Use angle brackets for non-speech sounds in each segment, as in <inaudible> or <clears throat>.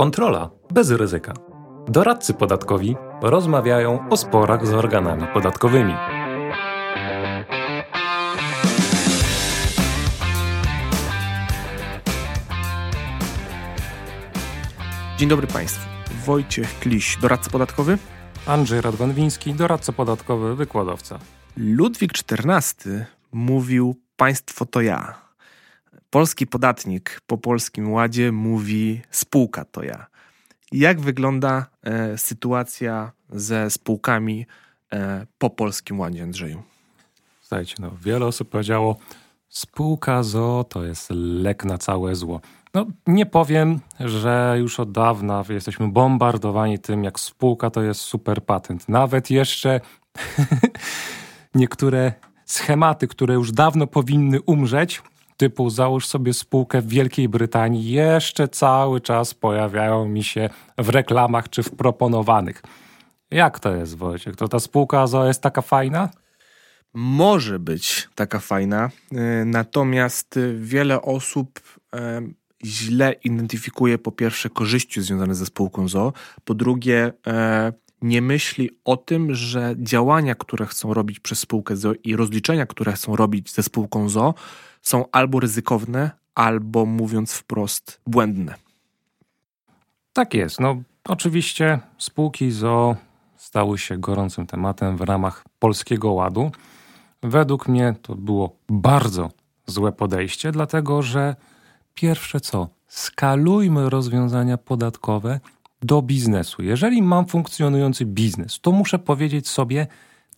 Kontrola bez ryzyka. Doradcy podatkowi rozmawiają o sporach z organami podatkowymi. Dzień dobry Państwu. Wojciech Kliś, doradca podatkowy. Andrzej Radwanwiński, doradca podatkowy, wykładowca. Ludwik XIV mówił: Państwo to ja. Polski podatnik po polskim ładzie mówi: Spółka to ja. Jak wygląda e, sytuacja ze spółkami e, po polskim ładzie, Andrzeju? Słuchajcie, no, wiele osób powiedziało, spółka ZO to jest lek na całe zło. No, nie powiem, że już od dawna jesteśmy bombardowani tym, jak spółka to jest super patent. Nawet jeszcze <laughs> niektóre schematy, które już dawno powinny umrzeć, typu załóż sobie spółkę w Wielkiej Brytanii, jeszcze cały czas pojawiają mi się w reklamach czy w proponowanych. Jak to jest, Wojciech? To ta spółka ZO jest taka fajna? Może być taka fajna, e, natomiast wiele osób e, źle identyfikuje po pierwsze korzyści związane ze spółką ZO, po drugie e, nie myśli o tym, że działania, które chcą robić przez spółkę ZO i rozliczenia, które chcą robić ze spółką ZO, są albo ryzykowne, albo mówiąc wprost, błędne. Tak jest. No, oczywiście spółki ZO stały się gorącym tematem w ramach Polskiego Ładu. Według mnie to było bardzo złe podejście, dlatego że pierwsze co, skalujmy rozwiązania podatkowe do biznesu. Jeżeli mam funkcjonujący biznes, to muszę powiedzieć sobie,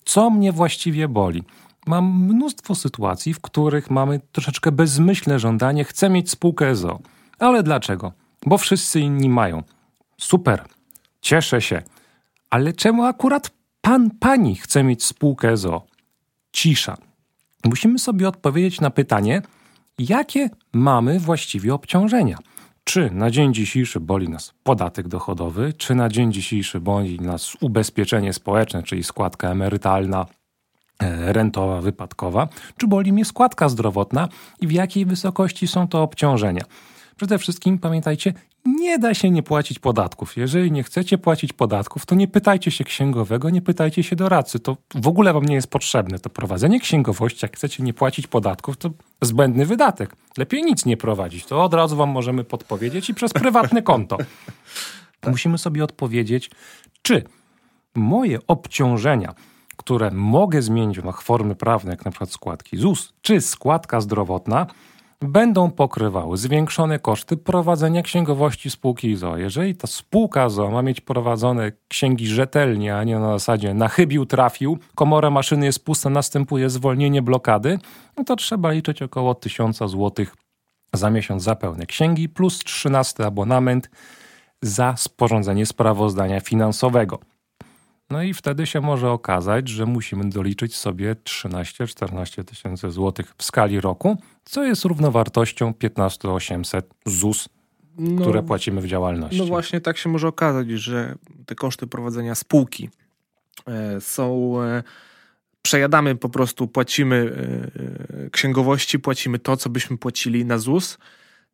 co mnie właściwie boli. Mam mnóstwo sytuacji, w których mamy troszeczkę bezmyślne żądanie, chcę mieć spółkę ZO. Ale dlaczego? Bo wszyscy inni mają. Super, cieszę się. Ale czemu akurat pan, pani chce mieć spółkę ZO? Cisza. Musimy sobie odpowiedzieć na pytanie, jakie mamy właściwie obciążenia. Czy na dzień dzisiejszy boli nas podatek dochodowy, czy na dzień dzisiejszy boli nas ubezpieczenie społeczne, czyli składka emerytalna, rentowa, wypadkowa, czy boli mnie składka zdrowotna i w jakiej wysokości są to obciążenia. Przede wszystkim pamiętajcie, nie da się nie płacić podatków. Jeżeli nie chcecie płacić podatków, to nie pytajcie się księgowego, nie pytajcie się doradcy. To w ogóle wam nie jest potrzebne. To prowadzenie księgowości, jak chcecie nie płacić podatków, to zbędny wydatek. Lepiej nic nie prowadzić. To od razu wam możemy podpowiedzieć i przez prywatne konto. Musimy sobie odpowiedzieć, czy moje obciążenia, które mogę zmienić w formy prawne, jak na przykład składki ZUS, czy składka zdrowotna, będą pokrywały zwiększone koszty prowadzenia księgowości spółki ZO. Jeżeli ta spółka ZO ma mieć prowadzone księgi rzetelnie, a nie na zasadzie nachybił, trafił, komora maszyny jest pusta, następuje zwolnienie blokady, no to trzeba liczyć około 1000 zł za miesiąc za pełne księgi plus 13 abonament za sporządzenie sprawozdania finansowego. No i wtedy się może okazać, że musimy doliczyć sobie 13-14 tysięcy złotych w skali roku, co jest równowartością 15 800 ZUS, no, które płacimy w działalności. No właśnie tak się może okazać, że te koszty prowadzenia spółki e, są... E, przejadamy po prostu, płacimy e, księgowości, płacimy to, co byśmy płacili na ZUS,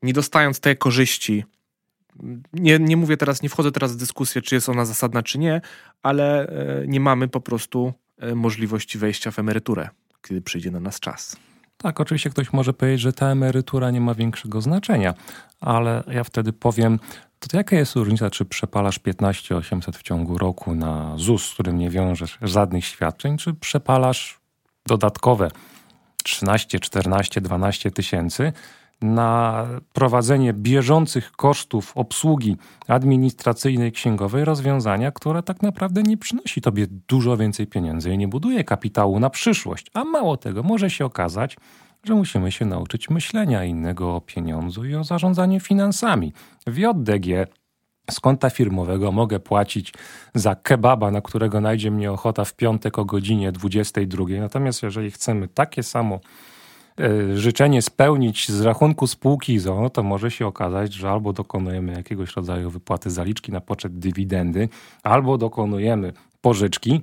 nie dostając tej korzyści nie, nie mówię teraz, nie wchodzę teraz w dyskusję, czy jest ona zasadna, czy nie, ale e, nie mamy po prostu e, możliwości wejścia w emeryturę, kiedy przyjdzie na nas czas. Tak, oczywiście ktoś może powiedzieć, że ta emerytura nie ma większego znaczenia, ale ja wtedy powiem, to jaka jest różnica, czy przepalasz 15 800 w ciągu roku na ZUS, z którym nie wiążesz żadnych świadczeń, czy przepalasz dodatkowe 13, 14, 12 tysięcy na prowadzenie bieżących kosztów obsługi administracyjnej, księgowej rozwiązania, które tak naprawdę nie przynosi tobie dużo więcej pieniędzy i nie buduje kapitału na przyszłość. A mało tego, może się okazać, że musimy się nauczyć myślenia innego o pieniądzu i o zarządzaniu finansami. W JDG z konta firmowego mogę płacić za kebaba, na którego najdzie mnie ochota w piątek o godzinie 22. Natomiast jeżeli chcemy takie samo życzenie spełnić z rachunku spółki ZO, to może się okazać, że albo dokonujemy jakiegoś rodzaju wypłaty zaliczki na poczet dywidendy, albo dokonujemy pożyczki,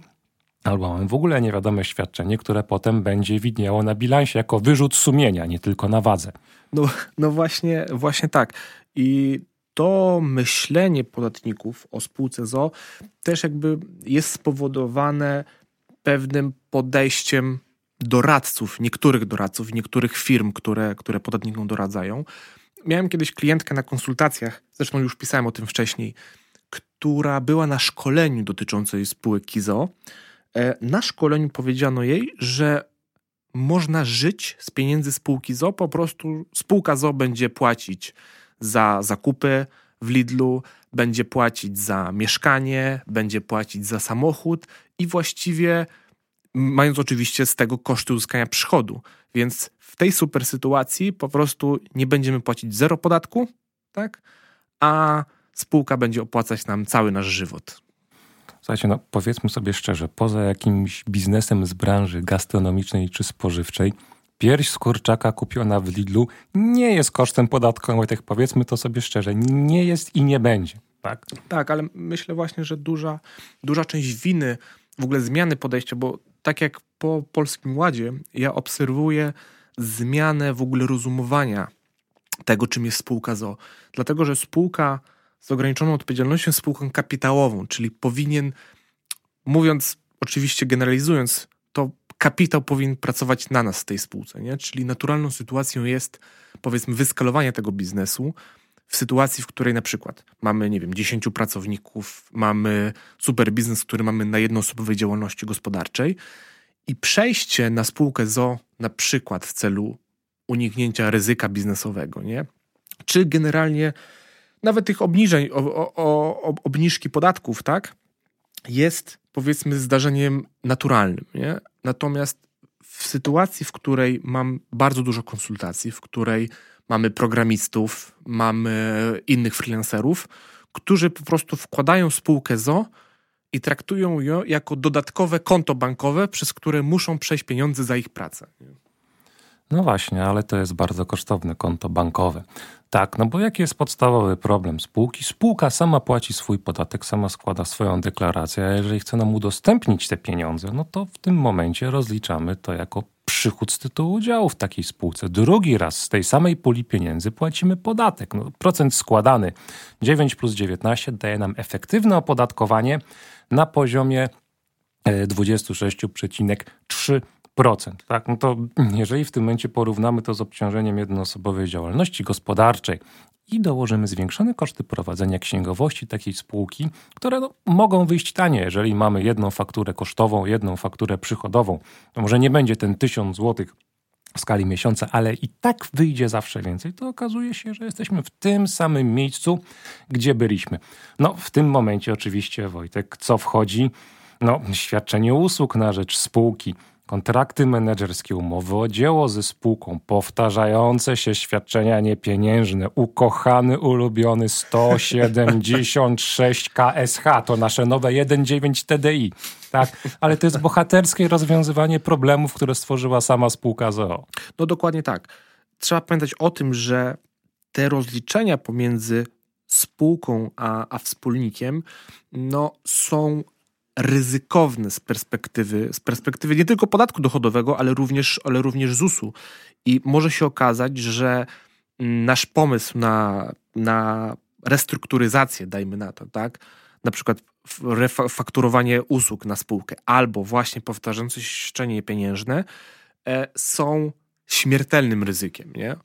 albo mamy w ogóle niewiadome świadczenie, które potem będzie widniało na bilansie jako wyrzut sumienia, nie tylko na wadze. No, no właśnie, właśnie tak. I to myślenie podatników o spółce ZO też jakby jest spowodowane pewnym podejściem doradców, niektórych doradców, niektórych firm, które, które podatnikom doradzają. Miałem kiedyś klientkę na konsultacjach, zresztą już pisałem o tym wcześniej, która była na szkoleniu dotyczącej spółek KIZO. E, na szkoleniu powiedziano jej, że można żyć z pieniędzy spółki ZO, po prostu spółka ZO będzie płacić za zakupy w Lidlu, będzie płacić za mieszkanie, będzie płacić za samochód i właściwie mając oczywiście z tego koszty uzyskania przychodu. Więc w tej super sytuacji po prostu nie będziemy płacić zero podatku, tak? A spółka będzie opłacać nam cały nasz żywot. Słuchajcie, no powiedzmy sobie szczerze, poza jakimś biznesem z branży gastronomicznej czy spożywczej, pierś z kurczaka kupiona w Lidlu nie jest kosztem podatkowym, tak powiedzmy to sobie szczerze, nie jest i nie będzie. Tak, tak ale myślę właśnie, że duża, duża część winy, w ogóle zmiany podejścia, bo tak jak po Polskim Ładzie, ja obserwuję zmianę w ogóle rozumowania tego, czym jest spółka ZO. Dlatego, że spółka z ograniczoną odpowiedzialnością jest spółką kapitałową, czyli powinien, mówiąc oczywiście generalizując, to kapitał powinien pracować na nas w tej spółce. Nie? Czyli naturalną sytuacją jest, powiedzmy, wyskalowanie tego biznesu w sytuacji, w której na przykład mamy, nie wiem, 10 pracowników, mamy super biznes, który mamy na jednoosobowej działalności gospodarczej i przejście na spółkę ZO na przykład w celu uniknięcia ryzyka biznesowego, nie? Czy generalnie nawet tych obniżeń, o, o, o, obniżki podatków, tak? Jest powiedzmy zdarzeniem naturalnym, nie? Natomiast w sytuacji, w której mam bardzo dużo konsultacji, w której mamy programistów, mamy innych freelancerów, którzy po prostu wkładają spółkę ZO i traktują ją jako dodatkowe konto bankowe, przez które muszą przejść pieniądze za ich pracę. No właśnie, ale to jest bardzo kosztowne konto bankowe. Tak, no bo jaki jest podstawowy problem spółki? Spółka sama płaci swój podatek, sama składa swoją deklarację, a jeżeli chce nam udostępnić te pieniądze, no to w tym momencie rozliczamy to jako przychód z tytułu udziału w takiej spółce. Drugi raz z tej samej puli pieniędzy płacimy podatek. No, procent składany 9 plus 19 daje nam efektywne opodatkowanie na poziomie 26,3%. Tak? No to jeżeli w tym momencie porównamy to z obciążeniem jednoosobowej działalności gospodarczej i dołożymy zwiększone koszty prowadzenia księgowości takiej spółki, które no, mogą wyjść tanie, jeżeli mamy jedną fakturę kosztową, jedną fakturę przychodową. To może nie będzie ten 1000 zł w skali miesiąca, ale i tak wyjdzie zawsze więcej, to okazuje się, że jesteśmy w tym samym miejscu, gdzie byliśmy. No, w tym momencie oczywiście, Wojtek, co wchodzi? No, świadczenie usług na rzecz spółki, kontrakty menedżerskie, umowy o dzieło ze spółką, powtarzające się świadczenia niepieniężne, ukochany, ulubiony 176 KSH, to nasze nowe 1.9 TDI. Tak, ale to jest bohaterskie rozwiązywanie problemów, które stworzyła sama spółka ZOO. No dokładnie tak. Trzeba pamiętać o tym, że te rozliczenia pomiędzy spółką a, a wspólnikiem no, są ryzykowne z perspektywy, z perspektywy nie tylko podatku dochodowego, ale również, ale również ZUS-u. I może się okazać, że nasz pomysł na, na restrukturyzację, dajmy na to, tak? Na przykład refakturowanie usług na spółkę albo właśnie powtarzające się świadczenie pieniężne e, są śmiertelnym ryzykiem, nie?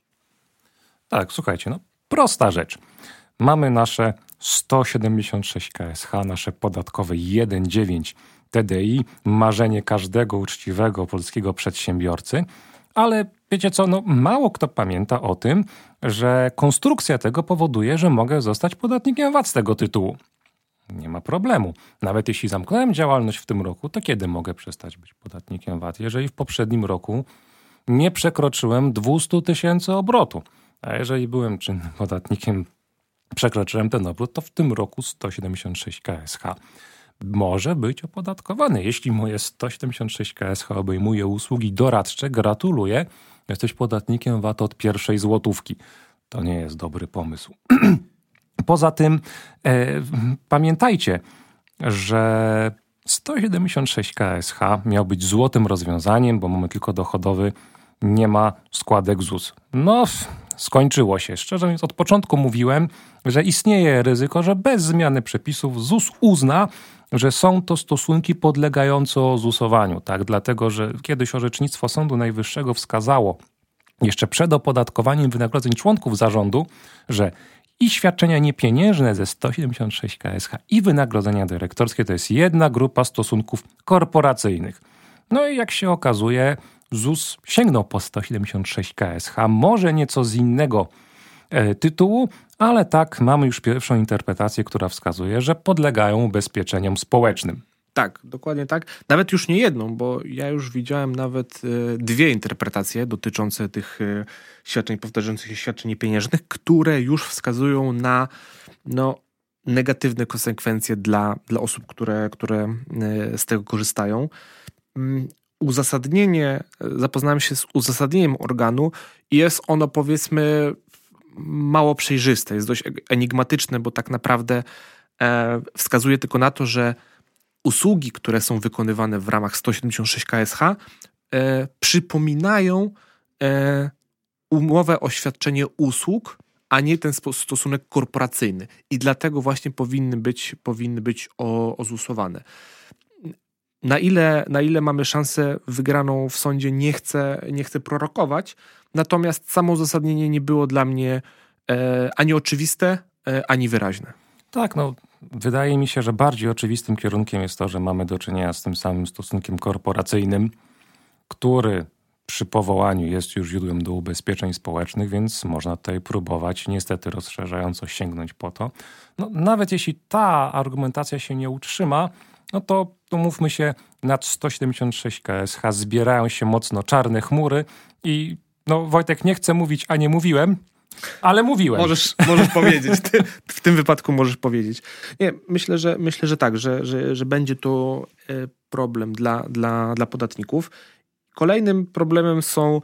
Tak, słuchajcie, no prosta rzecz. Mamy nasze 176 KSH, nasze podatkowe 1,9 TDI, marzenie każdego uczciwego polskiego przedsiębiorcy. Ale wiecie co, no mało kto pamięta o tym, że konstrukcja tego powoduje, że mogę zostać podatnikiem VAT z tego tytułu. Nie ma problemu. Nawet jeśli zamknąłem działalność w tym roku, to kiedy mogę przestać być podatnikiem VAT? Jeżeli w poprzednim roku nie przekroczyłem 200 tysięcy obrotu. A jeżeli byłem czynnym podatnikiem przekroczyłem ten obrót, to w tym roku 176 KSH może być opodatkowany. Jeśli moje 176 KSH obejmuje usługi doradcze, gratuluję, jesteś podatnikiem VAT od pierwszej złotówki. To nie jest dobry pomysł. <clears throat> Poza tym e, pamiętajcie, że 176 KSH miał być złotym rozwiązaniem, bo mamy tylko dochodowy, nie ma składek ZUS. No, skończyło się. Szczerze mówiąc, od początku mówiłem, że istnieje ryzyko, że bez zmiany przepisów ZUS uzna, że są to stosunki podlegające ZUSowaniu. Tak? Dlatego, że kiedyś orzecznictwo Sądu Najwyższego wskazało, jeszcze przed opodatkowaniem wynagrodzeń członków zarządu, że i świadczenia niepieniężne ze 176 KSH i wynagrodzenia dyrektorskie to jest jedna grupa stosunków korporacyjnych. No i jak się okazuje, ZUS sięgnął po 176 KSH, może nieco z innego e, tytułu, ale tak mamy już pierwszą interpretację, która wskazuje, że podlegają ubezpieczeniom społecznym. Tak, dokładnie tak. Nawet już nie jedną, bo ja już widziałem nawet e, dwie interpretacje dotyczące tych e, świadczeń powtarzających się świadczeń pieniężnych, które już wskazują na no, negatywne konsekwencje dla, dla osób, które, które z tego korzystają. Uzasadnienie, zapoznałem się z uzasadnieniem organu i jest ono powiedzmy mało przejrzyste, jest dość enigmatyczne, bo tak naprawdę e, wskazuje tylko na to, że usługi, które są wykonywane w ramach 176 KSH e, przypominają e, umowę o świadczenie usług, a nie ten stosunek korporacyjny. I dlatego właśnie powinny być, powinny być ozusowane na ile, na ile mamy szansę wygraną w sądzie, nie chcę, nie chcę prorokować. Natomiast samo uzasadnienie nie było dla mnie e, ani oczywiste, e, ani wyraźne. Tak, no wydaje mi się, że bardziej oczywistym kierunkiem jest to, że mamy do czynienia z tym samym stosunkiem korporacyjnym, który przy powołaniu jest już źródłem do ubezpieczeń społecznych, więc można tutaj próbować niestety rozszerzająco sięgnąć po to. No, nawet jeśli ta argumentacja się nie utrzyma, no to umówmy się, nad 176 KSH zbierają się mocno czarne chmury i no Wojtek, nie chcę mówić, a nie mówiłem, ale mówiłem. Możesz, możesz <laughs> powiedzieć. Ty, w tym wypadku możesz powiedzieć. Nie, myślę, że myślę, że tak, że, że, że będzie to e, problem dla, dla, dla podatników. Kolejnym problemem są,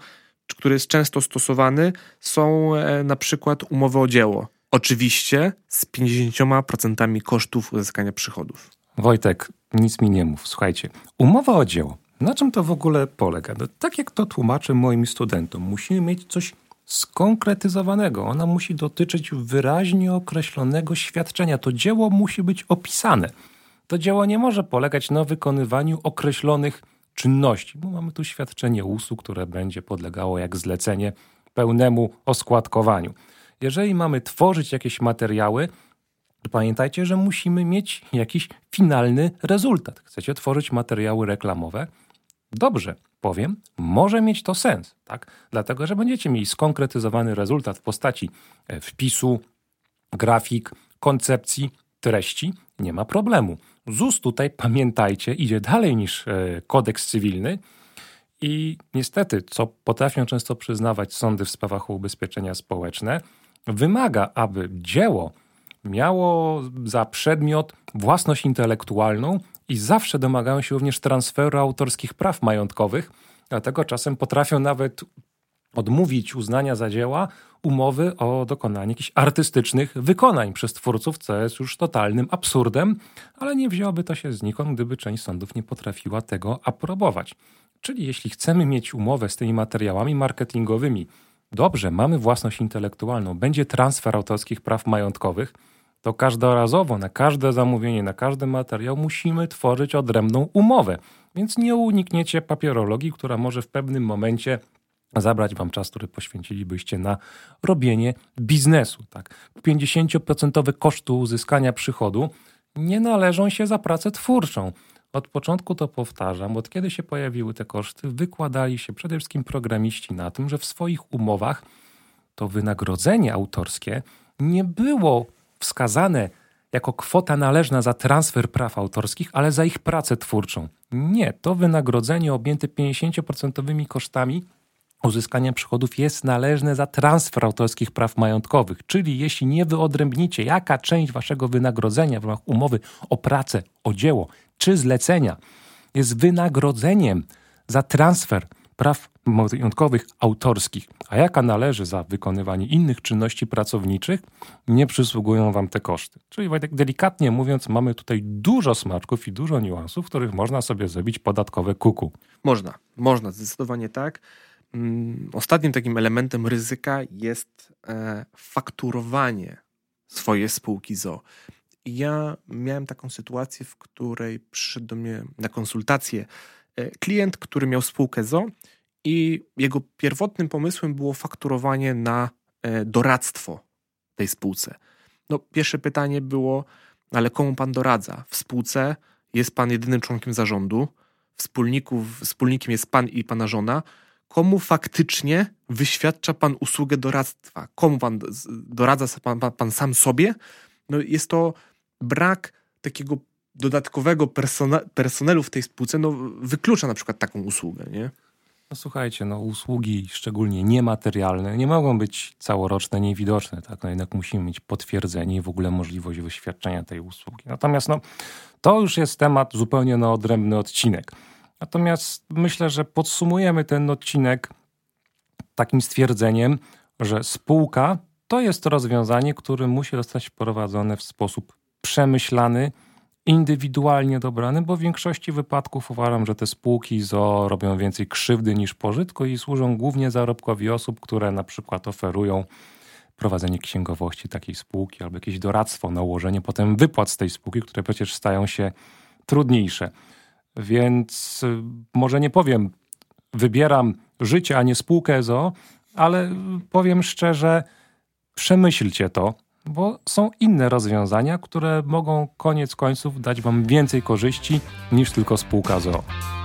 który jest często stosowany, są e, na przykład umowy o dzieło. Oczywiście z 50% kosztów uzyskania przychodów. Wojtek, nic mi nie mów. Słuchajcie, umowa o dzieło. Na czym to w ogóle polega? No, tak jak to tłumaczę moim studentom, musimy mieć coś skonkretyzowanego. Ona musi dotyczyć wyraźnie określonego świadczenia. To dzieło musi być opisane. To dzieło nie może polegać na wykonywaniu określonych czynności, bo mamy tu świadczenie usług, które będzie podlegało jak zlecenie pełnemu oskładkowaniu. Jeżeli mamy tworzyć jakieś materiały, pamiętajcie, że musimy mieć jakiś finalny rezultat. Chcecie tworzyć materiały reklamowe? Dobrze, powiem, może mieć to sens, tak? Dlatego, że będziecie mieli skonkretyzowany rezultat w postaci e, wpisu, grafik, koncepcji, treści, nie ma problemu. ZUS tutaj, pamiętajcie, idzie dalej niż e, kodeks cywilny i niestety, co potrafią często przyznawać sądy w sprawach ubezpieczenia społeczne, wymaga, aby dzieło miało za przedmiot własność intelektualną i zawsze domagają się również transferu autorskich praw majątkowych, dlatego czasem potrafią nawet odmówić uznania za dzieła umowy o dokonanie jakichś artystycznych wykonań przez twórców, co jest już totalnym absurdem, ale nie wzięłoby to się znikąd, gdyby część sądów nie potrafiła tego aprobować. Czyli jeśli chcemy mieć umowę z tymi materiałami marketingowymi, dobrze, mamy własność intelektualną, będzie transfer autorskich praw majątkowych, to każdorazowo na każde zamówienie, na każdy materiał musimy tworzyć odrębną umowę. Więc nie unikniecie papierologii, która może w pewnym momencie zabrać wam czas, który poświęcilibyście na robienie biznesu. Tak? 50% koszty uzyskania przychodu nie należą się za pracę twórczą. Od początku to powtarzam, od kiedy się pojawiły te koszty, wykładali się przede wszystkim programiści na tym, że w swoich umowach to wynagrodzenie autorskie nie było wskazane jako kwota należna za transfer praw autorskich, ale za ich pracę twórczą. Nie, to wynagrodzenie objęte 50% kosztami uzyskania przychodów jest należne za transfer autorskich praw majątkowych. Czyli jeśli nie wyodrębnicie, jaka część waszego wynagrodzenia w ramach umowy o pracę, o dzieło czy zlecenia jest wynagrodzeniem za transfer praw majątkowych autorskich, a jaka należy za wykonywanie innych czynności pracowniczych, nie przysługują Wam te koszty. Czyli tak delikatnie mówiąc, mamy tutaj dużo smaczków i dużo niuansów, w których można sobie zrobić podatkowe kuku. Można, można, zdecydowanie tak. mm, ostatnim takim elementem ryzyka jest e, fakturowanie swojej spółki ZO. Ja miałem taką sytuację, w której przyszedł do mnie na konsultację e, klient, który miał spółkę ZO i jego pierwotnym pomysłem było fakturowanie na e, doradztwo tej spółce. No, pierwsze pytanie było, ale komu pan doradza? W spółce jest pan jedynym członkiem zarządu, wspólników, wspólnikiem jest pan i pana żona. Komu faktycznie wyświadcza pan usługę doradztwa? Komu pan doradza pan, pan, pan sam sobie? No, jest to brak takiego dodatkowego personelu w tej spółce, no, wyklucza na przykład taką usługę, nie? No słuchajcie, no usługi szczególnie niematerialne nie mogą być całoroczne, niewidoczne, tak? No jednak musimy mieć potwierdzenie i w ogóle możliwość wyświadczenia tej usługi. Natomiast no, to już jest temat zupełnie na odrębny odcinek. Natomiast myślę, że podsumujemy ten odcinek takim stwierdzeniem, że spółka to jest rozwiązanie, które musi zostać wprowadzone w sposób przemyślany, indywidualnie dobrany, bo w większości wypadków uważam, że te spółki ZO robią więcej krzywdy niż pożytku i służą głównie zarobkowi osób, które na przykład oferują prowadzenie księgowości takiej spółki albo jakieś doradztwo, nałożenie potem wypłat z tej spółki, które przecież stają się trudniejsze. Więc y, może nie powiem, wybieram życie, a nie spółkę ZO, ale powiem szczerze, przemyślcie to, bo są inne rozwiązania, które mogą koniec końców dać Wam więcej korzyści niż tylko spółka ZO.